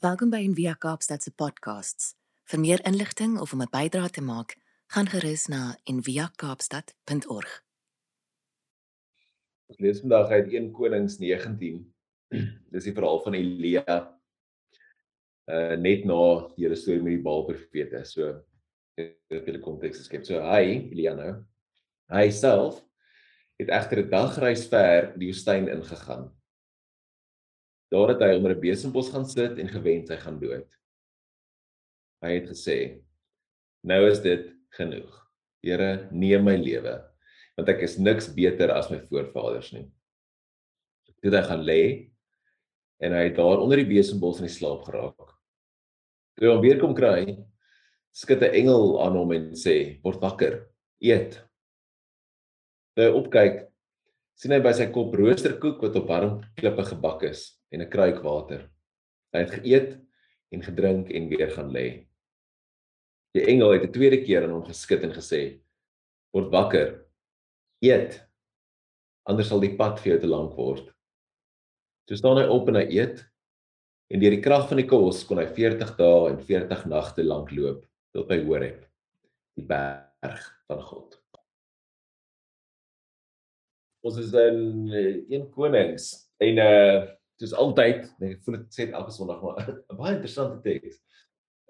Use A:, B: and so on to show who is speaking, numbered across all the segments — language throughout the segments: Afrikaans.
A: Welkom by Envia Kaapstad se podcasts. Vir meer inligting of om 'n bydrae te maak, gaan gerus na enviakaapstad.org.
B: Ons lees vandag uit 1 Konings 19. Dis die verhaal van Elia. Uh net na die hele storie met die Baalprofete. So dit 'n konteks geskep. So hy, Elia nou, hy self het egter 'n dagreis ver die woestyn ingegaan Daar het hy onder 'n besembos gaan sit en gewens hy gaan dood. Hy het gesê: "Nou is dit genoeg. Here, neem my lewe, want ek is niks beter as my voorvaders nie." Toe hy gaan lê en hy het daar onder die besembos in die slaap geraak. Toe hy hom weer kom kry, skud 'n engel aan hom en sê: "Word wakker, eet." Toe hy opkyk, sien hy by sy kop roosterkoek wat op warm klippe gebak is en 'n kruik water. Hy het geëet en gedrink en weer gaan lê. Die engel het 'n tweede keer aan hom geskud en gesê: "Word wakker. Eet. Anders sal die pad vir jou te lank word." Toe staan hy op en hy eet en deur die krag van die kos kon hy 40 dae en 40 nagte lank loop tot by Horeb, die berg van God. Ons is in 1 uh, Konings en uh soos altyd, ek voel dit sê elke Sondag maar 'n baie interessante teks.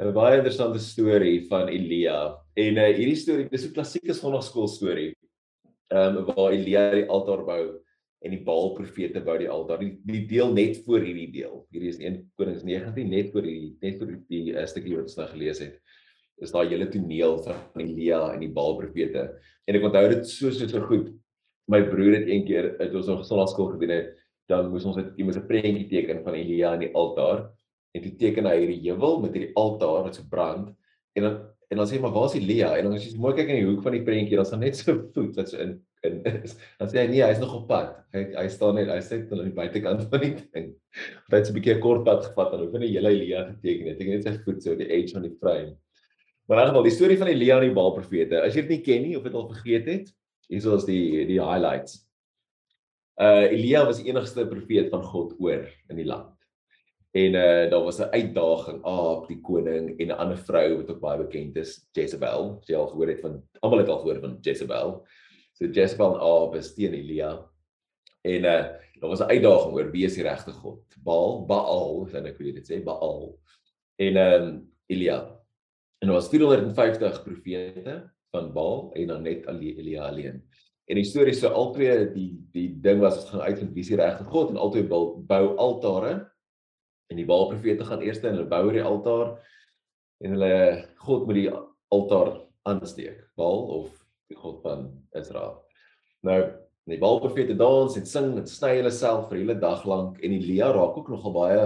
B: 'n Baie interessante storie van Elia. En uh hierdie storie, dis 'n klassieke Sondagskool storie. Ehm um, waar Elia die altaar bou en die Baal profete bou die altaar. Die, die deel net voor hierdie deel. Hierdie is 1 Konings 19 net voor hierdie net voor die, die uh, stukkie wat ons nou gelees het. Is daai hele toneel van Elia en die Baal profete. En ek onthou dit so so so goed my broer het een keer uit ons nog sonnaskool gedoen het, dan moes ons net iemand 'n prentjie teken van Elia aan die altaar en toe teken hy hierdie heuwel met hierdie altaar wat so brand en dan en dan sê maar waar is Elia en dan as jy mooi kyk in die hoek van die prentjie dan staan net so voet wat so in is. Dan sê hy nee, hy's nog op pad. Hy hy staan net hy sit aan die buitekant van die ding. Hy het so 'n bietjie 'n kort pad gevat en hoef nie hele Elia geteken het. Ek net sy voet so die edge van die frame. Maar elk geval die storie van Elia en die Baal profete. As jy dit nie ken nie of dit al vergeet het, hier is die die highlights. Uh Elia was die enigste profeet van God oor in die land. En uh daar was 'n uitdaging op die koning en 'n ander vrou wat ook baie bekend is, Jezebel. Jy al gehoor het van almal het al gehoor van Jezebel. So Jezebel en Ahab is teen Elia. En uh daar was 'n uitdaging oor wie is die regte God? Baal, Baal, dan ek weet dit sê Baal. En um Elia. En daar was 450 profete van Baal en dan net Elia alleen. En die storie so albei die die ding was ons gaan uitvind wie is die regte God en albei bou, bou altare. En die Baal profete gaan eers en hulle bou die altaar en hulle God met die altaar aansteek. Baal of die God van Israel. Nou die Baal profete dans en sing en sny hulle self vir 'n hele dag lank en Elia raak ook nogal baie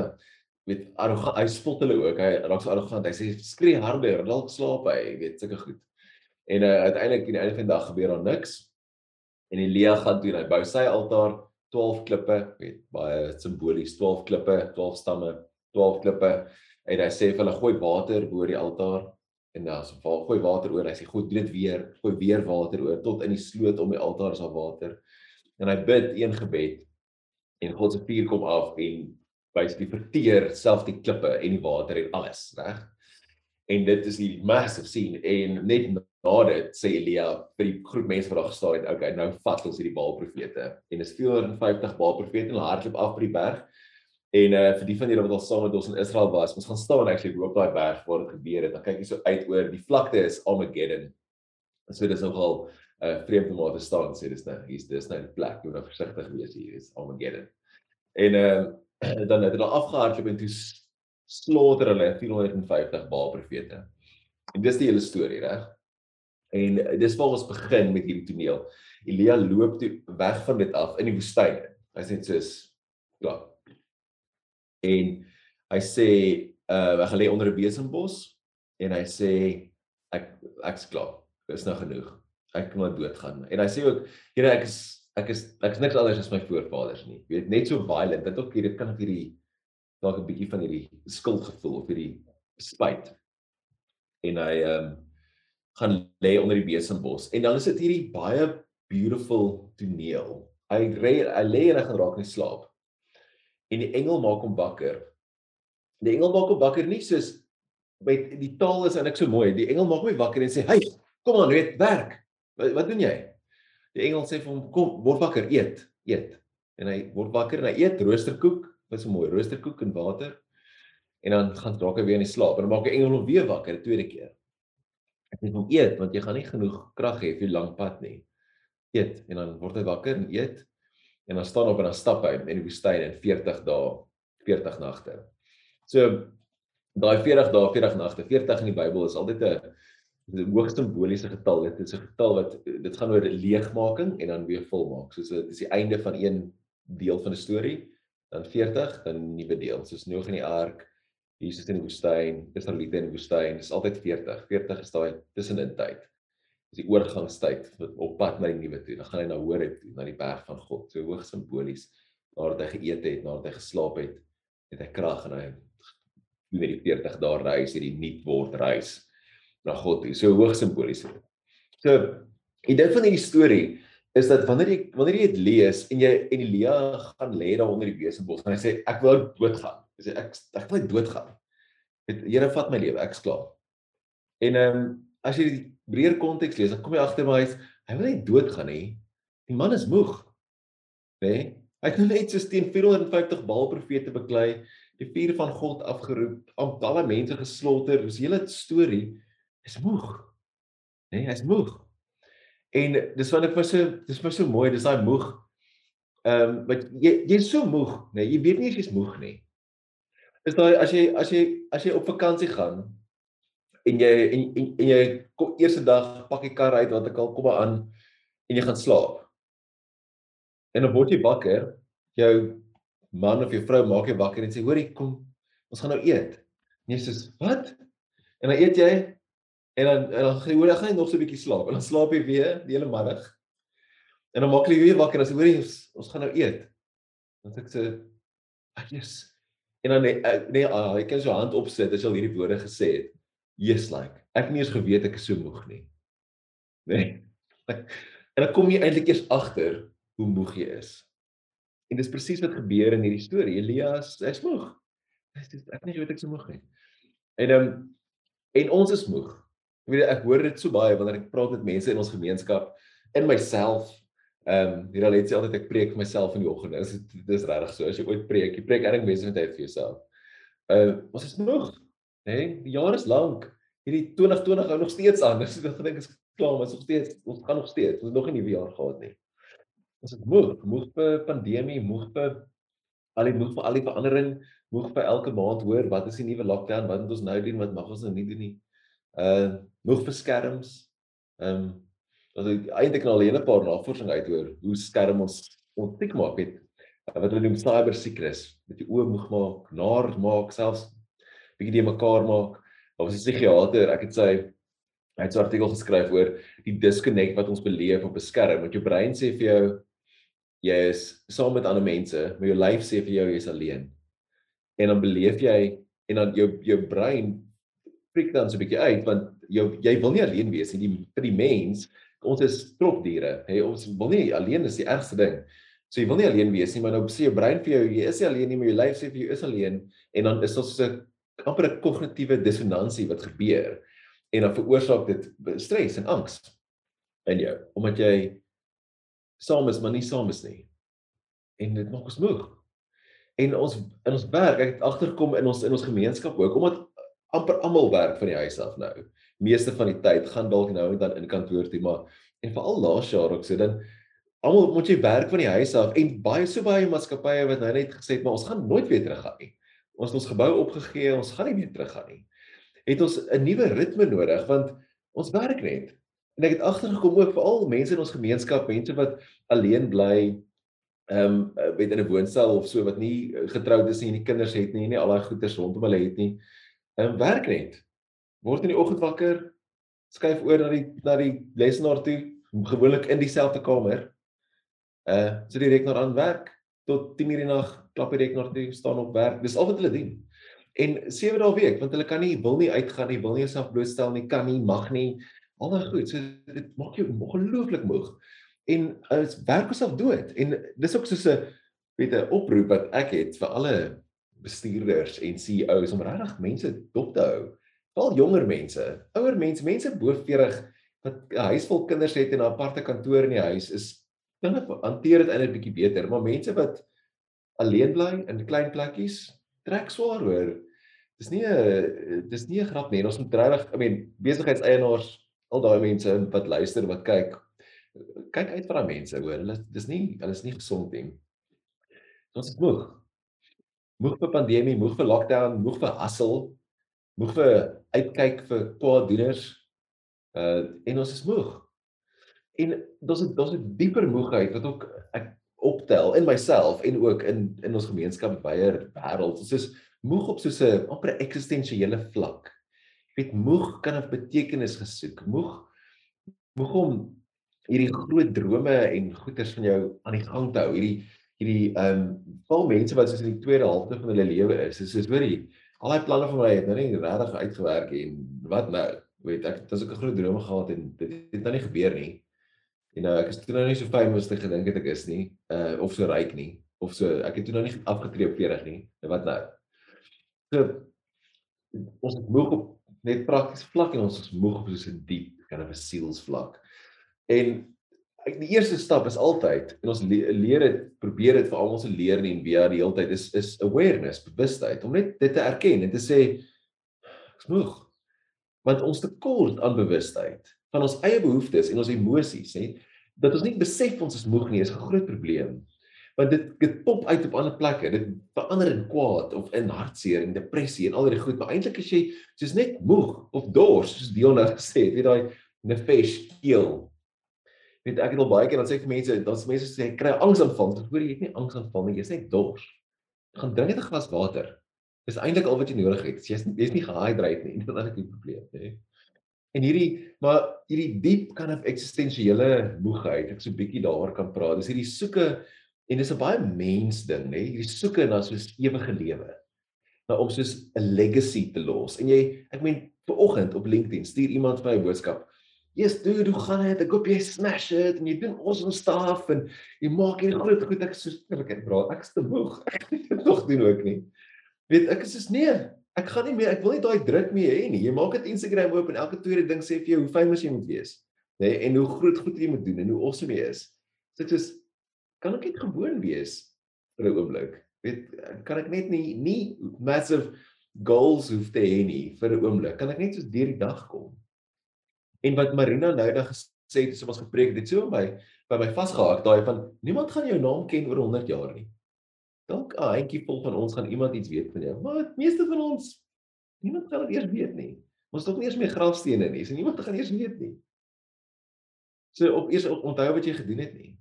B: weet arrogant hy spot hulle ook hy raak so arrogant hy sê skree harder dalk slaap hy weet sulke goed En uh, uiteindelik aan die einde van die dag gebeur daar niks. En Elia gaan toe en hy bou sy altaar 12 klippe, weet baie simbolies 12 klippe, 12 stamme, 12 klippe. En hy sê vir hulle gooi water bo die altaar en dan so val gooi water oor. Hy sê goed, doen dit weer, gooi weer water oor tot in die sloot om die altaar is daar water. En hy bid een gebed en God se vuur kom af en basically verteer self die klippe en die water en alles, reg? En dit is die massive scene en net na dit sê Elia vir die groep mense wat daar gestaan het, okay, nou vat ons hierdie Baal profete. En dis 450 Baal profete en hulle hardloop af by die berg. En uh vir die van julle wat al saam met ons in Israel was, ons gaan staan actually op daai berg waar dit gebeur het. Dan kyk jy so uit oor die vlakte is Armageddon. So dis nogal uh, vreemde om te staan sê dis nou hier's dis nou 'n plek, jy moet nou versigtig wees hier is Armageddon. En uh dan het hulle afgehardloop en toe slaughter hulle 450 Baal profete. En dis die hele storie, reg? En eh, dis waar ons begin met hierdie toneel. Elia loop toe weg van dit af in die woestyn. Hy sê soos klaar. En hy sê uh hy gaan lê onder 'n besembos en hy sê ek ek's klaar. Dis nou genoeg. Ek kan maar doodgaan. En hy sê ook, Here, ek is ek is ek is niks anders as my voorvaders nie. Jy weet net so violent. Dit ook hierdie kan ek hierdie dalk 'n bietjie van hierdie skuldgevoel of hierdie spyt. En hy ehm um, gaan lê onder die besembos. En dan is dit hierdie baie beautiful toneel. Hy lê hy lê en hy gaan raak in slaap. En die engel maak hom wakker. Die engel maak hom wakker nie soos met die taal is eintlik so mooi. Die engel maak hom wakker en sê: "Hey, kom aan, weet werk. Wat, wat doen jy?" Die engel sê vir hom: "Kom, word wakker, eet, eet." En hy word wakker en hy eet roosterkoek, wat so mooi, roosterkoek en water. En dan gaan dalk hy weer in die slaap en dan maak die engel hom weer wakker 'n tweede keer. Ek sê hom eet want jy gaan nie genoeg krag hê vir die lang pad nie. Eet en dan word hy wakker en eet en dan staan op en dan stap hy in die woestyn in 40 dae, 40 nagte. So daai 40 dae, 40 nagte, 40 in die Bybel is altyd 'n hoogs simboliese getal. Dit is 'n getal wat dit gaan oor leegmaking en dan weer volmaak. Soos dit is die einde van een deel van 'n storie, dan 40, dan 'n nuwe deel. Soos Noag in die ark, Jesus in die woestyn, Israeliete in die woestyn, dis altyd 40. 40 is daai tussenin tyd. Dis die oorgangstyd op pad na die nuwe toe. Dan gaan hy na Horeb toe, na die berg van God. So hoog simbolies nadat hy geëet het, nadat hy geslaap het, het hy krag en hy doen hierdie 40 dae reis, hierdie nuut word reis na God toe. So hoog simbolies. So die ding van hierdie storie is dat wanneer jy wanneer jy dit lees en jy en Elia gaan lê daar onder die besenbos en hy sê ek wil doodgaan. Hy sê ek ek wil doodgaan. Het Here vat my lewe, ek's klaar. En ehm um, as jy die breër konteks lees, dan kom jy agter maar hy's hy wil nie doodgaan nie. Die man is moeg. Né? Nee? Hy het nou net so teen 450 Baal profete beklei, die vuur van God afgeroep, al daai mense geslaughter. Dis hele storie is moeg. Né? Nee, hy's moeg. En dis wat ek vir so dis vir so mooi, dis daai moeg. Ehm um, wat jy jy's so moeg, né? Nee, jy weet nie as jy's moeg nie. Is daai as jy as jy as jy op vakansie gaan en jy en, en, en jy kom eerste dag pak die kar uit wat ek al kom aan en jy gaan slaap. En dan word jy wakker, jou man of jou vrou maak jou wakker en sê hoorie kom, ons gaan nou eet. En jy sê wat? En dan eet jy en dan en dan jy hoor jy gaan nog so 'n bietjie slaap en dan slaap jy weer die hele middag. En dan maak jy weer wakker en sê hoorie ons, ons gaan nou eet. Dan sê ek sê ag jy's en dan nee, nee ah, ek kan so hand opsit as jy al hierdie woorde gesê het. Jesus like. Ek het nie eens geweet ek is so moeg nie. Nee. En dan kom jy eintlik eers agter hoe moeg jy is. En dis presies wat gebeur in hierdie storie. Elias, hy's moeg. Hy sê ek nie weet ek so moeg nie. En ehm um, en ons is moeg. Ek weet ek hoor dit so baie wanneer ek praat met mense in ons gemeenskap in myself. Ehm um, hier al het jy altyd ek preek vir myself in die oggend. Dis dis regtig so as jy ooit preek, jy preek eintlik mense met tyd vir jouself. Ehm uh, ons is moeg nê? Nee, die jaar is lank. Hierdie 2020 hou nog steeds aan. Dis ek gedink is klaar, maar is nog steeds ons gaan nog steeds. Ons het nog nie 'n nuwe jaar gehad nie. Ons is moeg, moeg vir pandemie, moeg vir al die moeg vir al die verandering, moeg vir elke maand hoor wat is die nuwe lockdown, wat moet ons nou doen, wat mag ons nou nie doen nie. Uh moeg vir skerms. Ehm um, dat ek eintlik al 'n paar navorsing uithoor hoe skerm ons ons siek maak het wat hulle noem cyber sickness met die oë moeg maak, naar maak, selfs bietjie die mekaar maak. Daar was 'n psigiater, ek het sy hy het 'n artikel geskryf oor die disconnect wat ons beleef op 'n skerm. Want jou brein sê vir jou jy is saam met ander mense, maar jou lyf sê vir jou jy's alleen. En dan beleef jy en dan jou jou brein prik dan so 'n bietjie uit want jou jy wil nie alleen wees nie. Die vir die mens, ons is tropdiere. Hey, ons wil nie alleen is die ergste ding. So jy wil nie alleen wees nie, maar nou sê jou brein vir jou jy is nie alleen nie, maar jou lyf sê vir jou is alleen en dan is ons so 'n amper 'n kognitiewe dissonansie wat gebeur en dan veroorsaak dit stres en angs in jou omdat jy saam is maar nie saam is nie. En dit maak ons moeg. En ons in ons werk, ek het agtergekom in ons in ons gemeenskap ook omdat amper almal werk van die huis af nou. Meeste van die tyd gaan dalk nou en dan in kantoor toe, maar en veral laas jaar ook so dan almal moet jy werk van die huis af en baie so baie maatskappye wat nou net gesê het maar ons gaan nooit weer terug gaan nie ons het ons gebou opgegee, ons gaan nie meer teruggaan nie. Het ons 'n nuwe ritme nodig want ons werk net. En ek het agtergekom ook veral mense in ons gemeenskap, mense wat alleen bly, ehm um, weet in 'n woonstel of so wat nie getroud is nie en nie kinders het nie, nie al daai goeders rondom hulle het nie. Ehm um, werk net. Word in die oggend wakker, skuif oor na die na die lesenaar toe, gewoonlik in dieselfde kamer. Uh, sit die rekenaar aan werk tot 10:00 in die nag klap die rekenaar toe, staan op werk. Dis al wat hulle doen. En 7 dae week, want hulle kan nie wil nie uitgaan nie, wil nie jouself blootstel nie, kan nie, mag nie. Al daai goed. So dit maak jou ongelooflik moeg. En dit werk jouself dood. En dis ook soos 'n weet 'n oproep wat ek het vir alle bestuurders en CEO's om regtig mense dop te hou. Veral jonger mense, ouer mense, mense bo 40 wat 'n huis vol kinders het en 'n aparte kantoor in die huis is dan hanteer dit eintlik bietjie beter, maar mense wat alleen bly in klein plekkies trek swaar hoor. Dis nie 'n dis nie 'n grap nie. Ons moet regtig, I mean, besigheidseienaars, al daai mense wat luister, wat kyk, kyk uit vir daai mense hoor. Hulle dis nie hulle is nie gesond nie. Ons is moeg. Moeg vir pandemie, moeg vir lockdown, moeg vir hustle, moeg vir uitkyk vir kwaaddoeners. Uh en ons is moeg. En daar's 'n daar's 'n dieper moegheid wat ook ek optel in myself en ook in in ons gemeenskap baie wêreld. Ons is moeg op soos 'n amper eksistensiële vlak. Jy weet moeg kan 'n betekenis gesoek. Moeg moeg om hierdie groot drome en goeders van jou aan die gang te hou. Hierdie hierdie ehm um, vol mense wat soos in die tweede helfte van hulle lewe is. Dis soos hoorie, al daai planne van my het nou nie regtig uitgewerk en wat nou? Weet ek, dit was ook 'n groot droom gehad en dit het nou nie gebeur nie. En nou ek is toe nou nie so as ek gedink het ek is nie, uh of so ryk nie, of so ek het toe nou nie afgetree op 40 nie. Wat nou? So ons het moeg op net prakties vlak en ons is moeg op so 'n diep kind of 'n sielsvlak. En ek die eerste stap is altyd en ons le leer dit probeer dit vir almal se leer en via die hele tyd is is awareness, bewustheid om net dit te erken en te sê ek's moeg. Want ons tekort aan bewustheid van ons eie behoeftes en ons emosies, hè, dat ons nie besef ons is moeg nie, is 'n groot probleem want dit dit pop uit op ander plekke. Dit verander in kwaad of in hartseer en depressie en al die goed, maar eintlik as jy soos net moeg of dors, soos Dion nou gesê het, weet daai nefesh keel. Weet ek het al baie keer dan sê vir mense, dan sê mense sê kry angsaanval. Ek hoor jy het nie angsaanval nie, jy's net dors. Gaan drink net 'n glas water. Dis eintlik al wat jy nodig het. Jy's jy's nie gehydrate nie, dit is 'n probleem, hè. En hierdie maar hierdie diep kan 'n eksistensiële moegheid, ek so 'n bietjie daaroor kan praat. Dis hierdie soeke En dis 'n baie mens ding, nê? Hierdie soeke na soos ewige lewe. Nou om soos 'n legacy te los. En jy, ek meen, ver oggend op LinkedIn stuur iemand vir my 'n boodskap. "Yes, dude, hoe gaan dit? Ek hoop jy smash it en jy doen awesome stuff en jy maak hier groot goed." Ek sê, "Ek het bra, ek is te moeg. Ek dit nog doen ook nie." Weet, ek is soos, "Nee, ek gaan nie meer. Ek wil nie daai druk meer hê nie. Jy maak dit Instagram oop en elke tweede ding sê vir jou hoe famous jy moet wees, nê? Nee, en hoe groot goed jy moet doen en hoe awesome jy is." Dit is kan ek net gewoon wees vir 'n oomblik. Weet kan ek net nie nie massive goals hoef te hê nie vir 'n oomblik. Kan ek net so deur die dag kom. En wat Marina nou dag gesê het, soos ons gepreek dit so by by my vasgehak daai van niemand gaan jou naam ken oor 100 jaar nie. Dalk 'n handjie vol van ons gaan iemand iets weet van jou, maar die meeste van ons niemand gaan dit eers weet nie. Ons nog nie eens meer grafstene nie, so niemand gaan eers weet nie. So op eers onthou wat jy gedoen het nie.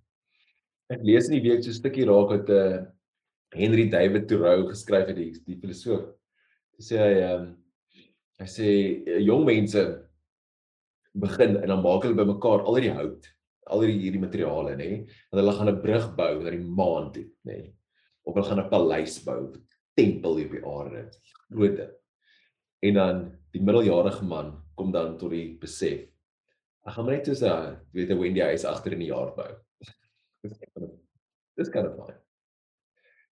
B: Ek lees in die week so 'n stukkie raak wat eh uh, Henry David Thoreau geskryf het die die filosoof. Hy sê hy ehm um, hy sê jong mense begin en dan maak hulle bymekaar al hierdie hout, al hierdie hierdie materiale nê, en hulle gaan 'n brug bou na die maan toe nê. Of hulle gaan 'n paleis bou, tempel hier op die aarde, groot ding. En dan die middeljarige man kom dan tot die besef. Ek gaan net so 'n weet 'n Wendy huis agter in die jaar bou. Dis kind of fine.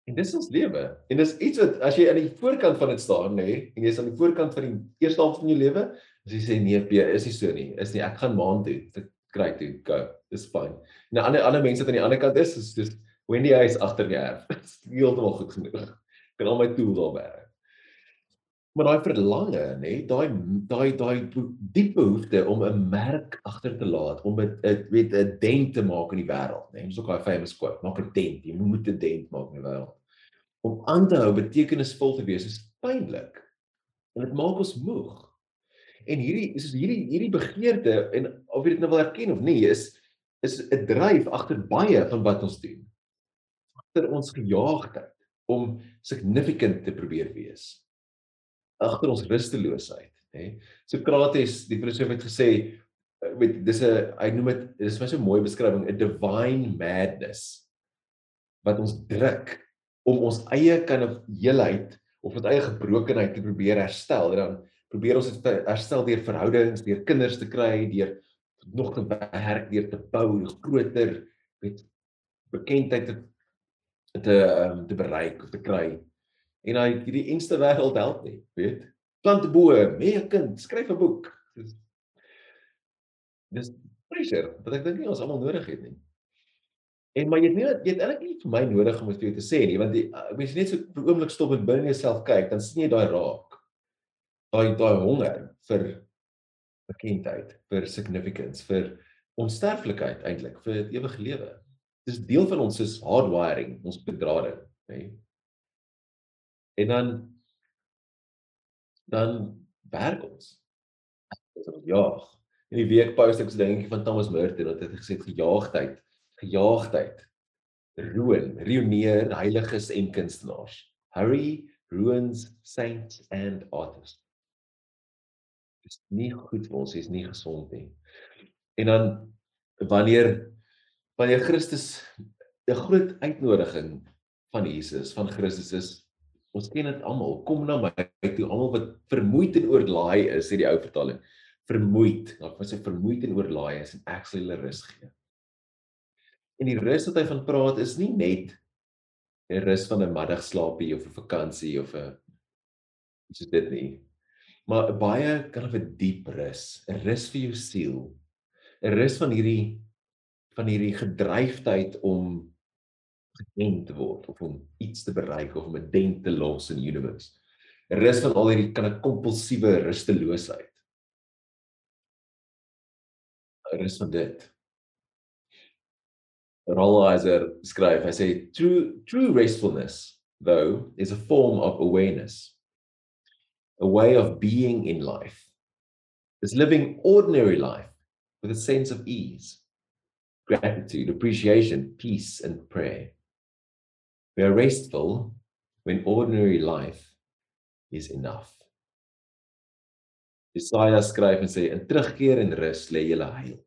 B: En dis ons lewe. En dis iets wat as jy aan die voorkant van dit staan, nê, nee, en jy's aan die voorkant van die eerste helfte van jou lewe, as jy sê nee, P, is nie so nie. Is nie ek gaan maand toe, dit kry toe, go. Dis fine. En ander ander mense wat aan die ander kant is, is dis Wendy hy is agter die erf. Heeltemal goed genoeg. Kan al my tool daar werk maar daai verlange nê daai daai daai diep behoefte om 'n merk agter te laat om 'n weet 'n dent te maak in die wêreld nê ons ook daai famous quote maak 'n dent jy moet 'n dent maak in die wêreld om aan te hou betekenisvol te wees is pynlik en dit maak ons moeg en hierdie is hierdie hierdie begeerte en of jy dit nou wil erken of nie is is 'n dryf agter baie van wat ons doen. Agter ons gejaagdheid om significant te probeer wees. Agter ons rusteloosheid, nê. Sokrates, die filosoof het gesê met eh, dis 'n hy noem dit dis my so mooi beskrywing 'n divine madness wat ons druk om ons eie kan of heelheid of ons eie gebrokenheid te probeer herstel. En dan probeer ons dit herstel deur verhoudings, deur kinders te kry, deur nog te werk, deur te bou, groter weet bekendheid te te um, te bereik of te kry en hy hierdie enste wêreld help nie, weet? Plant 'n boom, hê 'n kind, skryf 'n boek. Dis dis pressure wat ek dink nie ons almal nodig het nie. En maar jy het nie jy het eintlik nie vir my nodig om dit vir jou te sê nie, want die mens net so vir oomblik stop en binne jouself kyk, dan sien jy daai raak. Daai daai honger vir bekendheid, vir significance, vir onsterflikheid eintlik, vir ewige lewe. Dis deel van ons is hardwiring, ons bedrading, nê. En dan dan werk ons. Ons jaag. In die week post ek so dingetjie van Thomas Merton wat het gesê gejaagdheid, gejaagdheid. Ruin, ruineer heiliges en kunstenaars. Hurry ruins saints and artists. Dis nie goed vir ons, dis nie gesond nie. En dan wanneer wanneer Christus 'n groot uitnodiging van Jesus, van Christus is ons ken dit almal, kom na my toe almal wat vermoeid en oorlaai is, sê die ou vertaling. Vermoeid, dan wat sê vermoeid en oorlaai is en ek sal julle rus gee. En die rus wat hy van praat is nie net 'n rus van 'n middagslaapie of 'n vakansie of 'n soos dit nie. Maar baie kan 'n diep rus, 'n rus vir jou siel, 'n rus van hierdie van hierdie gedryfdheid om gedent te word of om iets te bereik of om 'n dent te los in die universe. Rus van al hierdie kan 'n kompulsiewe rusteloosheid. Rus van dit. Rollizer skryf, hy sê true true restfulness though is a form of awareness. A way of being in life. Is living ordinary life with a sense of ease gratitude, appreciation, peace, and prayer. We are restful when ordinary life is enough. Jesaja skryf en sê in terugkeer en rus lê julle heil.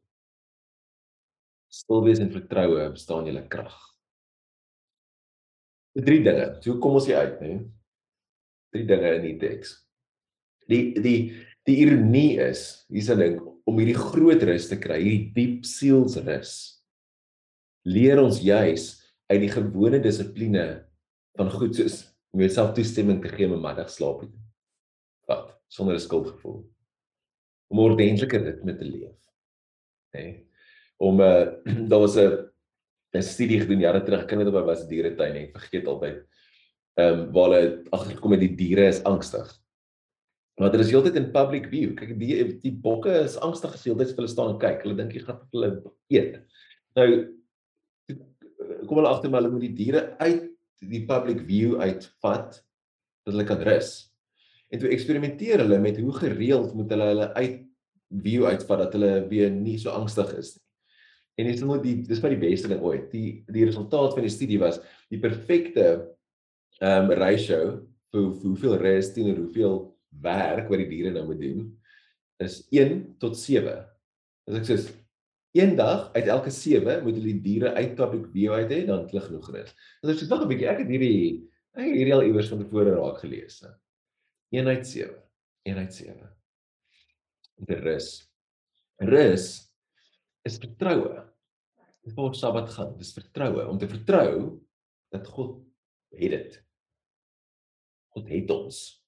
B: Stil wees en vertroue bestaan julle krag. Die drie dinge. So kom ons hier uit, né? Drie dinge in die teks. Die die die ironie is, hier's 'n ding, om hierdie groot rus te kry, hierdie diep sielsrus, leer ons juis uit die gewone dissipline van goed soos om jouself toestemming te gee om 'n middagslaap te vat sonder 'n skuldgevoel. Om 'n ordentlike ritme te leef. Hè? Nee? Om 'n uh, daar was 'n 'n studie gedoen jare terug, of dit was dieretuin ek vergeet altyd. Ehm um, waar hulle agtergekom het die diere is angstig. Want hulle is heeltyd in public view. Kyk die die bokke is angstig geseeldes vir hulle staan en kyk. Hulle dink jy gaan hulle eet. Nou kom hulle agter maar hulle moet die diere uit die public view uitvat dat hulle kan rus. En toe eksperimenteer hulle met hoe gereeld moet hulle hulle uit view uitvat dat hulle weer nie so angstig is nie. En dis nou die dis wat die beste ding ooit. Die die resultaat van die studie was die perfekte ehm um, ratio vir hoeveel rus teenoor hoeveel werk wat die diere nou moet doen is 1 tot 7. As ek sê eendag uit elke 7 moet hulle die diere uit public view uit hê dan hulle genoeg rus. As ek sê wag 'n bietjie, ek het hierdie ek hierdie al iewers van tevore raak gelees. 1 uit 7. 1 uit 7. Die rus. Rus is vertroue. Dit word Sabbat gaan, dis vertroue om te vertrou dat God het dit. God het ons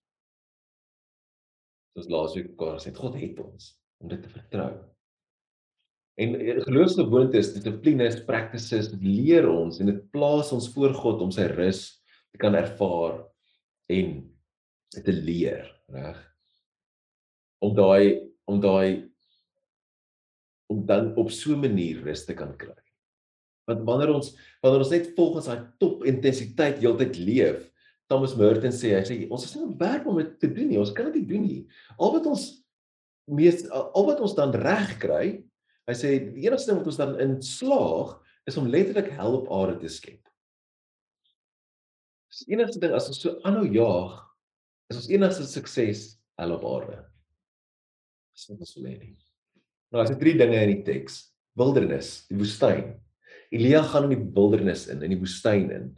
B: soos laasweek mekaar gesê, God het ons om dit te vertrou. En eh, geloofsgewoontes, dissiplines, practices leer ons en dit plaas ons voor God om sy rus te kan ervaar en te leer, reg? Om daai om daai om dan op so 'n manier rus te kan kry. Want wanneer ons wanneer ons net volgens daai top intensiteit heeltyd leef, Thomas Merton sê hy sê ons is nie beperk om dit te doen nie. Ons kan dit nie doen nie. Al wat ons mees al wat ons dan reg kry, hy sê die enigste ding wat ons dan in slaag is om letterlik hel op aarde te skep. Dis die enigste ding as ons so aanhou jaag, is ons enigste sukses hel op aarde. Dis nie ons wil hê nie. Nou as dit drie dinge in die teks. Wildernis, die woestyn. Elia gaan in die wildernis in, in die woestyn in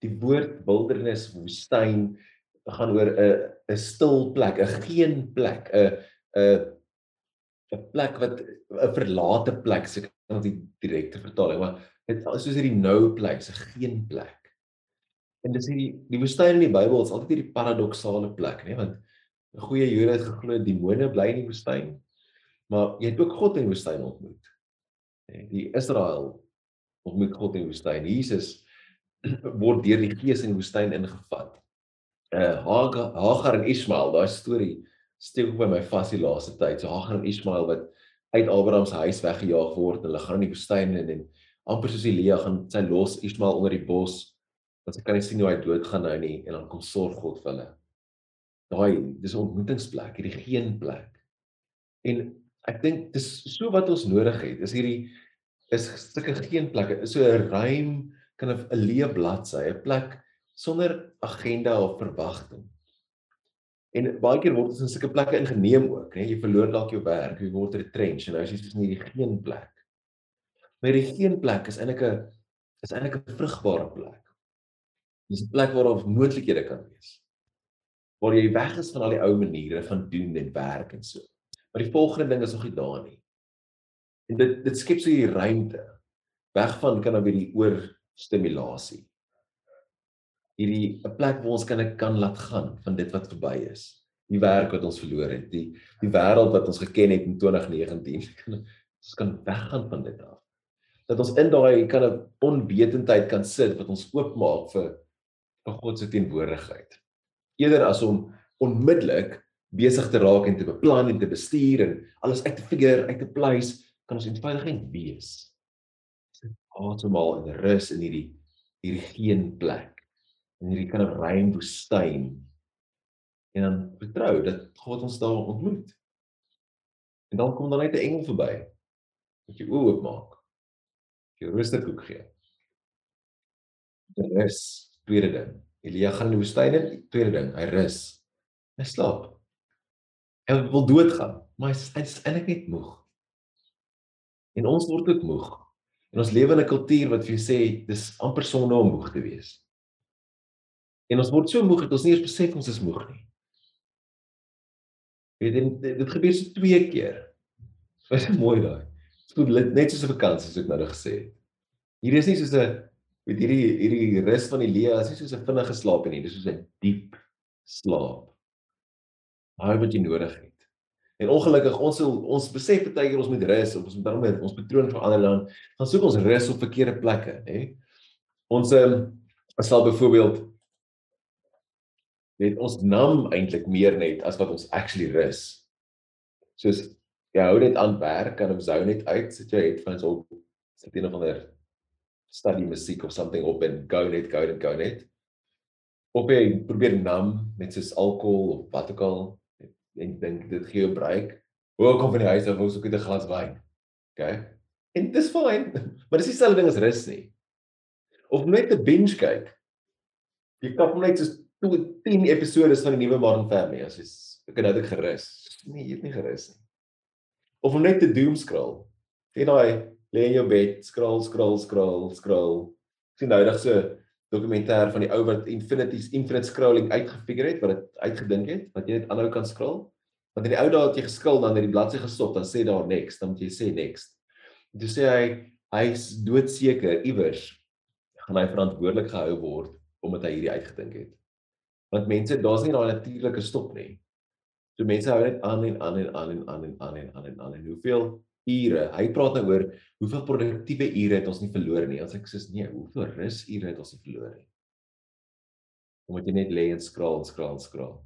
B: die woord wildernis woestyn gaan oor 'n 'n stil plek, 'n geen plek, 'n 'n 'n plek wat 'n verlate plek, se kan die direkte vertaling, maar dit is soos hierdie nou plek, 'n geen plek. En dis hierdie die woestyn in die Bybel is altyd hierdie paradoksale plek, né? Want 'n goeie Jode het geglo demone bly in die woestyn, maar jy het ook God in die woestyn ontmoet. En die Israel ontmoet God in die woestyn. Jesus word deur die Gees in die woestyn ingevat. Uh Hagar, en Ismael, daai storie steek by my vas die laaste tyd. So Hagar en Ismael wat uit Abraham se huis weggejaag word, hulle gaan in die woestyn en, en amper soos Elia gaan sy los Ismael onder die bos want sy kan nie sien hoe hy doodgaan nou nie en dan kom sorg God vir hulle. Daai dis 'n ontmoetingsplek, hierdie geen plek. En ek dink dis so wat ons nodig het. Is hierdie is sulke geen plekke, is so 'n ruim kan 'n leë bladsy, 'n plek sonder agenda of verwagting. En baie keer word ons in sulke plekke ingeneem ook, né? Jy verloor dalk jou werk, jy word retrench en nou is jy soos in hierdie geen plek. Maar die geen plek is eintlik 'n is eintlik 'n vrugbare plek. Dis 'n plek waar daar moontlikhede kan wees. Waar jy weg is van al die ou maniere van doen en werk en so. Maar die volgende ding is nog nie daar nie. En dit dit skep so hier ruimte weg van kan dan weer die oorstimulasie. Hierdie 'n plek waar ons kan kan laat gaan van dit wat verby is. Die werk wat ons verloor het, die die wêreld wat ons geken het in 2019. Ons kan weggaan van dit af. Dat ons in daai kan 'n onwetendheid kan sit wat ons oopmaak vir vir God se teenwoordigheid. Eerder as om onmiddellik besig te raak en te beplan en te bestuur en alles uit te figure, uit te pleis, kan ons eenvoudig net wees. Asemhaal en rus in hierdie hierdie geen plek. In hierdie kan 'n ruim woestyn. En dan vertrou dat God ons daar ontmoet. En dan kom dan net 'n engel verby. Wat jou oë oopmaak. Jou roosterkoek gee. Rus, tweede ding. Elia gaan in die woestyn in, tweede ding, hy rus. Hy slaap. Hy wil doodgaan, maar hy is eintlik net moeg. En ons word ook moeg. En ons lewe in 'n kultuur wat vir jou sê dis amper sonde om moeg te wees. En ons word so moeg dat ons nie eens besef ons is moeg nie. Weet jy dit, dit gebeur so twee keer. Dit is mooi daai. Voel net soos 'n vakansie soos ek nou gesê het. Hier is nie soos 'n weet hierdie hierdie rus van die lewe, is nie soos 'n vinnige slaap nie, dis soos 'n diep slaap. Daai wat jy nodig het. En ongelukkig ons sal ons besef baie keer ons moet rus of ons moet dan met ons patroon verander dan gaan soek ons rus op verkeerde plekke, hè. Ons ehm um, sal byvoorbeeld net ons nam eintlik meer net as wat ons actually rus. Soos jy hou net aan werk kan op zou net uit sit jou headphones op sit een of ander study musiek of something op en go net go net go net. Of jy probeer nam met soos alkohol of wat ook al en dink dit gee jou breek. Hoe kom van die huis af wou soek 'n glas wyn. OK. En dis fyn, maar dis dieselfde ding as rus nie. Of net 'n binge kyk. Jy kap net so 10 episode van die nuwe Modern Family as jy ek het nou dit gerus. Nee, jy het nie gerus nie. Of om net te doom scroll. Sien daai lê in jou bed, scroll, scroll, scroll, scroll. Sien nou dag so dokumentêr van die ou wat infinities infinite scrolling uitgefigure het wat dit uitgedink het wat jy net aanhou kan scroll. Want in die ou dae het jy geskrol dan het die bladsy gestop dan sê daar next dan moet jy sê next. En toe sê hy hy's doodseker iewers gaan hy verantwoordelik gehou word omdat hy hierdie uitgedink het. Want mense daar's nie daai natuurlike stop nie. So mense hou net aan en aan en aan en aan en aan en aan en aan en hoeveel ure. Hy praat nou oor hoeveel produktiewe ure het ons nie verloor nie. As ek sê nee, hoeveel rus ure het ons verloor nie. Omdat jy net lê en skraal en skraal en skraal.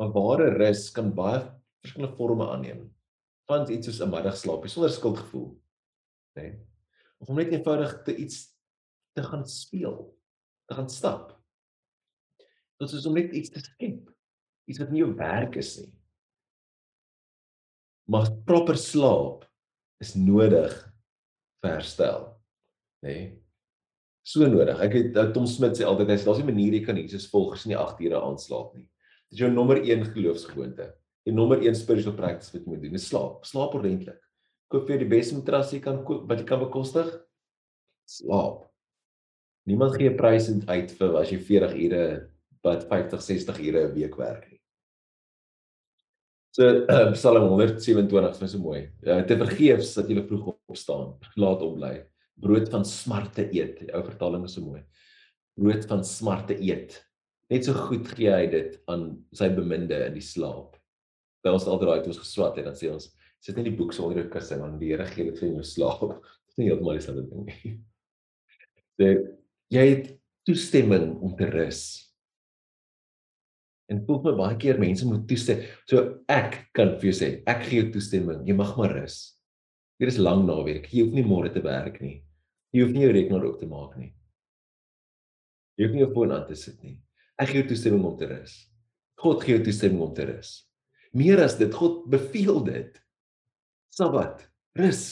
B: Maar ware rus kan baie verskillende forme aanneem. Van iets soos 'n middagslaap sonder skuldgevoel, nê? Nee. Of om net eenvoudig te iets te gaan speel, te gaan stap. Dit is om net iets te skep. Iets wat nie jou werk is nie maar proper slaap is nodig vir herstel. Nê? Nee? So nodig. Ek het uh, Tom Smit sê altyd hy sê daar's 'n manier jy kan Jesus volgers nie 8 ure aanslaap nie. Dit is jou nommer 1 geloofsgewoonte. Die nommer 1 spiritual practice wat jy moet doen is slaap. Slaap ordentlik. Koop vir die beste matras jy kan koop wat jy kan bekostig. Slaap. Niemand gee prys uit vir as jy 40 ure wat 50, 60 ure 'n week werk. So uh, Psalm 127 is so mooi. Uh, te vergeefs dat jy vroeg opstaan, laat opbly, brood van smarte eet. Die ou vertaling is so mooi. brood van smarte eet. Net so goed gee hy dit aan sy beminde in die slaap. By ons altyd daai toe ons geswat het, dan sê ons sit net die boek so onder jou kussing want die Here gee dit vir jou slaap. Dit is nie heeltemal dieselfde ding nie. So jy het toestemming om te rus. En voel my baie keer mense moet toestem. So ek kan vir jou sê, ek gee jou toestemming. Jy mag maar rus. Hier is lang naweek. Jy hoef nie môre te werk nie. Jy hoef nie jou rekenaar op te maak nie. Jy hoef nie op foon aan te sit nie. Ek gee jou toestemming om te rus. God gee jou toestemming om te rus. Meer as dit, God beveel dit. Sabbat, rus.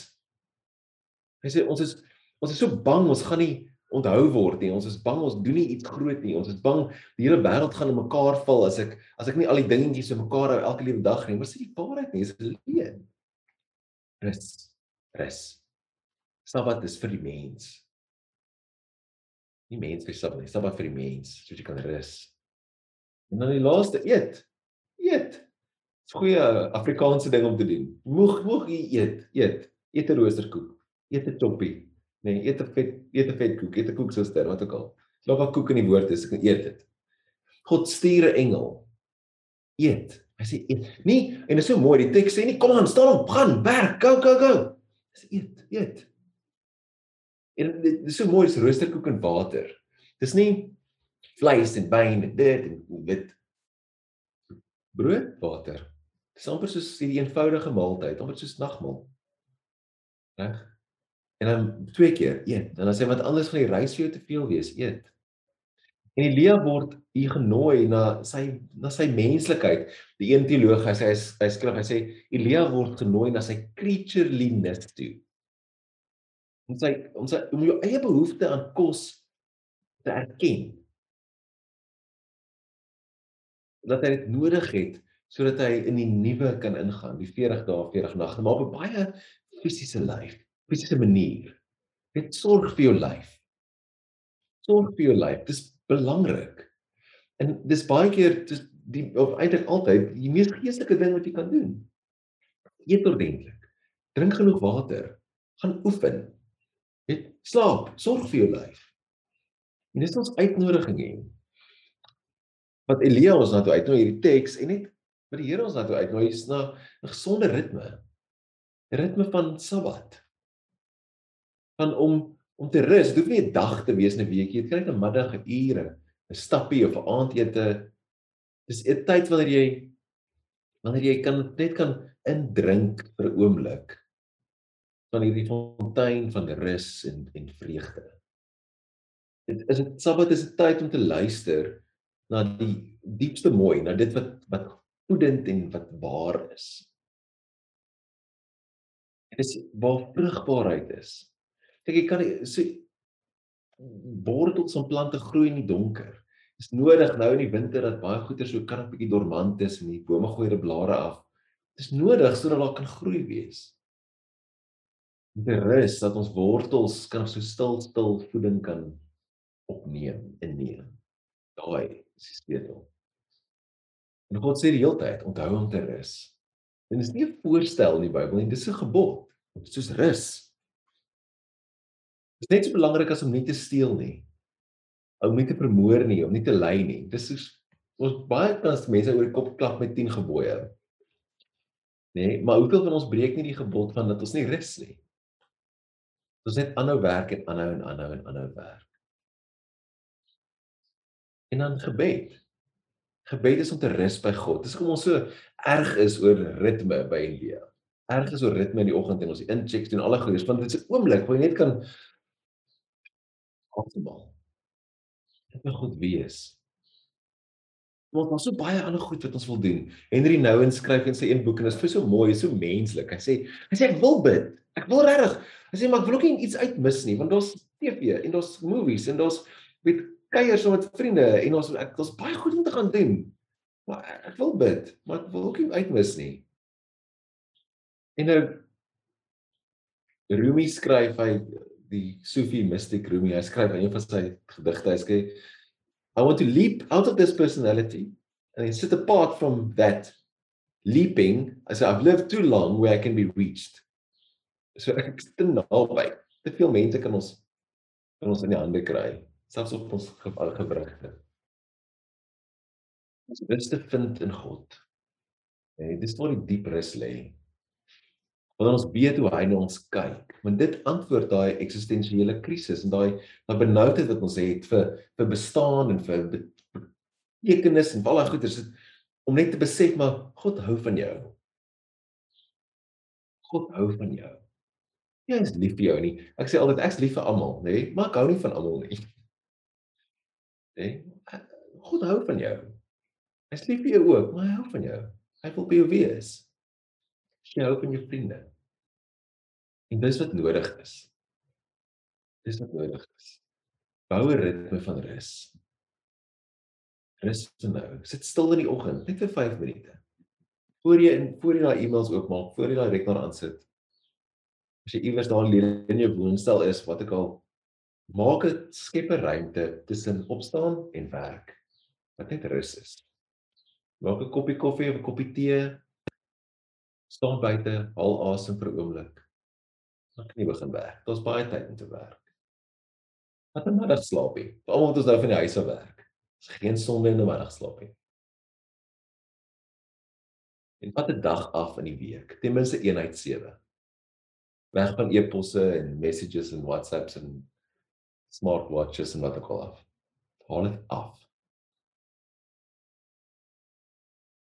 B: Hy sê ons is ons is so bang ons gaan nie onthou word nie. Ons is bang ons doen nie iets groot nie. Ons is bang die hele wêreld gaan in mekaar val as ek as ek nie al die dingetjies in mekaar hou elke liewe dag nie. Maar sê die waarheid nie, is leuen. Rus. Rus. Sabbat is vir die mens. Nie mens vir Sabbat nie, Sabbat vir die mens, sodat jy kan rus. En dan die laaste, eet. Eet. Dis goeie Afrikaanse ding om te doen. Moeg moeg eet, eet. Eet 'n roosterkoek. Eet 'n choppie. Nee, eet 'n vet eet 'n vet koek, eet 'n koeksuster, wat ook al. Slaap wat koek in die woord is, ek kan eet dit. God stuur 'n engel. Eet. Hy sê eet. Nee, en dit is so mooi, die teks sê nie kom aan, staan op, gaan, werk, go go go. Dis eet, eet. En dit is so mooi, dis roosterkoek en water. Dis nie vleis en wyn en dit en wit brood, water. Dis amper soos hierdie eenvoudige maaltyd, amper soos nagmaal. Reg? En dan twee keer eet. En dan sê wat anders van die reis vir jou te veel wees, eet. En Elia word hier genooi na sy na sy menslikheid. Die een teoloog, hy sê hy, hy skryf, hy sê Elia word genooi na sy creatureliness toe. Om sy om sy om jou eie behoefte aan kos te erken. Dat hy dit nodig het sodat hy in die nuwe kan ingaan, die 40 dae, 40 nagte, maar op 'n baie fisiese lyf fisiese manier. Net sorg vir jou lyf. Sorg vir jou lyf. Dis belangrik. En dis baie keer dis die of eintlik altyd die mees geestelike ding wat jy kan doen. Eet ordentlik. Drink genoeg water. Gaan oefen. Net slaap, sorg vir jou lyf. En dis ons uitnodiging hier. Wat Elia ons na toe uitnooi hierdie teks en net wat die Here ons na toe uitnooi is na 'n gesonde ritme. 'n Ritme van Sabbat van om om te rus. Dit hoef nie 'n dag te wees in 'n week nie. Dit kan net 'n middag, 'n ure, 'n stappie of 'n aandete. Dis 'n tyd wanneer jy wanneer jy kan net kan indrink vir 'n oomblik van hierdie fontein van rus en en vreugde. Dit is 'n Sabbat is 'n tyd om te luister na die diepste mooi, na dit wat wat voedend en wat waar is. Dit is waar vrugbaarheid is. Kyk, jy kan so wortels van plante groei in die donker. Dit is nodig nou in die winter dat baie goeie so kan 'n bietjie dormant is en die bome gooi hulle blare af. Dit is nodig sodat daar kan groei wees. Dit rus dat ons wortels kan so stil stil voeding kan opneem en neem. Daai is die sleutel. En God sê die hele tyd, onthou om te rus. En dit is nie 'n voorstel in die Bybel nie, dis 'n gebod. Soos rus. Dit is net so belangrik as om nie te steel nie. Om nie te vermoor nie, om nie te ly nie. Dis soos ons baie kans mense oor die kop klap met 10 gebooie. Nee, maar hoeveel van ons breek nie die gebod van dat ons nie rus nie. Ons net aanhou werk en aanhou en aanhou en aanhou werk. En dan gebed. Gebed is om te rus by God. Dis hoekom ons so erg is oor ritme by India. Erg is oor ritme in die oggend en ons inchecks doen alle goeders want dit is 'n oomblik waar jy net kan asemhaal. Dit moet goed wees. Want daar's so baie ander goed wat ons wil doen. Henry Nouwen skryf in sy een boek en dit is vir so mooi, so menslik. Hy sê, hy sê ek wil bid. Ek wil regtig. Hy sê maar ek wil ook nie iets uitmis nie, want daar's TV en daar's movies en daar's met kuiers met vriende en ons ek daar's baie goed om te gaan doen. Maar ek wil bid, maar ek wil ook nie uitmis nie. En nou Rumi skryf hy die Sufi mystic Rumi, hy skryf een van sy gedigte, hy sê I want to leap out of this personality and then sit apart from that leaping. Say I've lived too long where I can be reached. So ek is te naby. Te veel mense kan ons kan ons in die hande kry. selfs op ons gewrigte. Ons rus te vind in God. En dis waar die diep rus lê. Want ons weet hoe hy na ons kyk. Want dit antwoord daai eksistensiële krisis en daai daai benoudheid wat ons het vir vir bestaan en vir betekenis en al daai goeders om net te besef maar God hou van jou. God hou van jou. Hy is lief vir jou nie. Ek sê altyd ek's lief vir almal, nê? Nee? Maar ek hou nie van almal nie. Nê? Nee? God hou van jou. Hy's lief vir jou ook, maar hy hou van jou. Hy wil by jou wees. Hy hou van jou vriende. En dis wat nodig is. Dis wat nodig is. Bou 'n ritme van rus. Rus vir nou. Sit stil in die oggend, net vir 5 minute. Voor jy in voor jy daai e-mails oopmaak, voor jy daai rekenaar aansit. As jy iewers daar leer in jou woonstel is, wat ek al maak 'n skep 'n ruimte tussen opstaan en werk. Wat net rus is. Maak 'n koppie koffie of 'n koppie tee. Staan buite, haal asem vir 'n oomblik. Dan kan jy begin werk. Daar's baie tyd om te werk. Wat 'n middagslaapie. Veral omdat ons nou van die huis af werk. Dis geen sonde in 'n middagslaapie. En wat 'n dag af in die week, ten minste een uit 7. Weg van e-posse en messages en WhatsApps en smartwatches en wat ook al af. Haal dit af.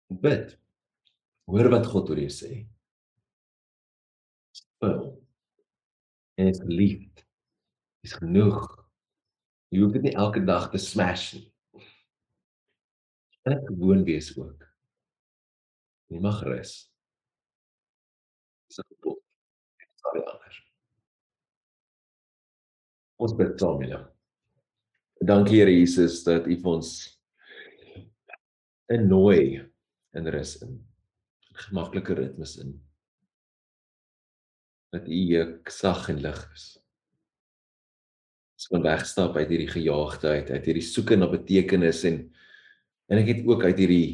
B: bid. Hoor wat God oor jou sê. Spil. En is lief. Is genoeg. Jy hoef dit nie elke dag te smash nie. Dit gewoon wees ook. Jy mag rus. Dis 'n gebod. Dit sal nie anders. Ons bid saam, Here. Dankie Here Jesus dat U ons innooi in rus in gemaklike ritmes in. Dat u juk sag en lig is. Ons kan wegstap uit hierdie gejaagdheid uit hierdie soeke na betekenis en en ek het ook uit hierdie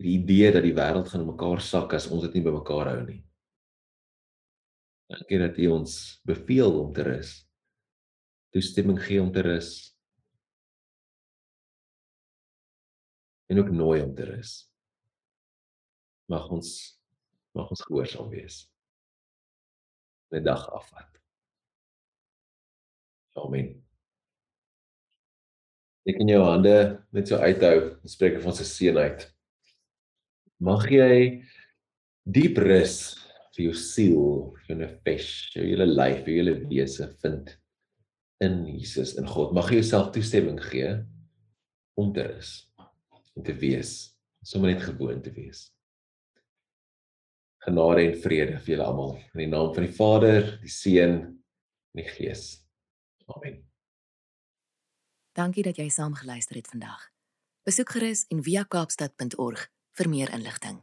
B: hierdie idee dat die wêreld gaan mekaar sak as ons dit nie bymekaar hou nie. Dankie dat u ons beveel om te rus. Toestemming gee om te rus. En ook nooi om te rus mag ons mag ons gehoorsaam wees. 'n dag afvat. Amen. Ek in jou hande net so uithou, spreek van se seën uit. Mag jy diep rus vir jou siel, vir jou nefesh, jou hele lyf, jou hele wese vind in Jesus in God. Mag jy jouself toestemming gee om te rus en te wees, sommer net gewoon te wees genade en vrede vir julle almal in die naam van die Vader, die Seun en die Gees. Amen.
A: Dankie dat jy saam geluister het vandag. Besoek gerus en via kaapstad.org vir meer inligting.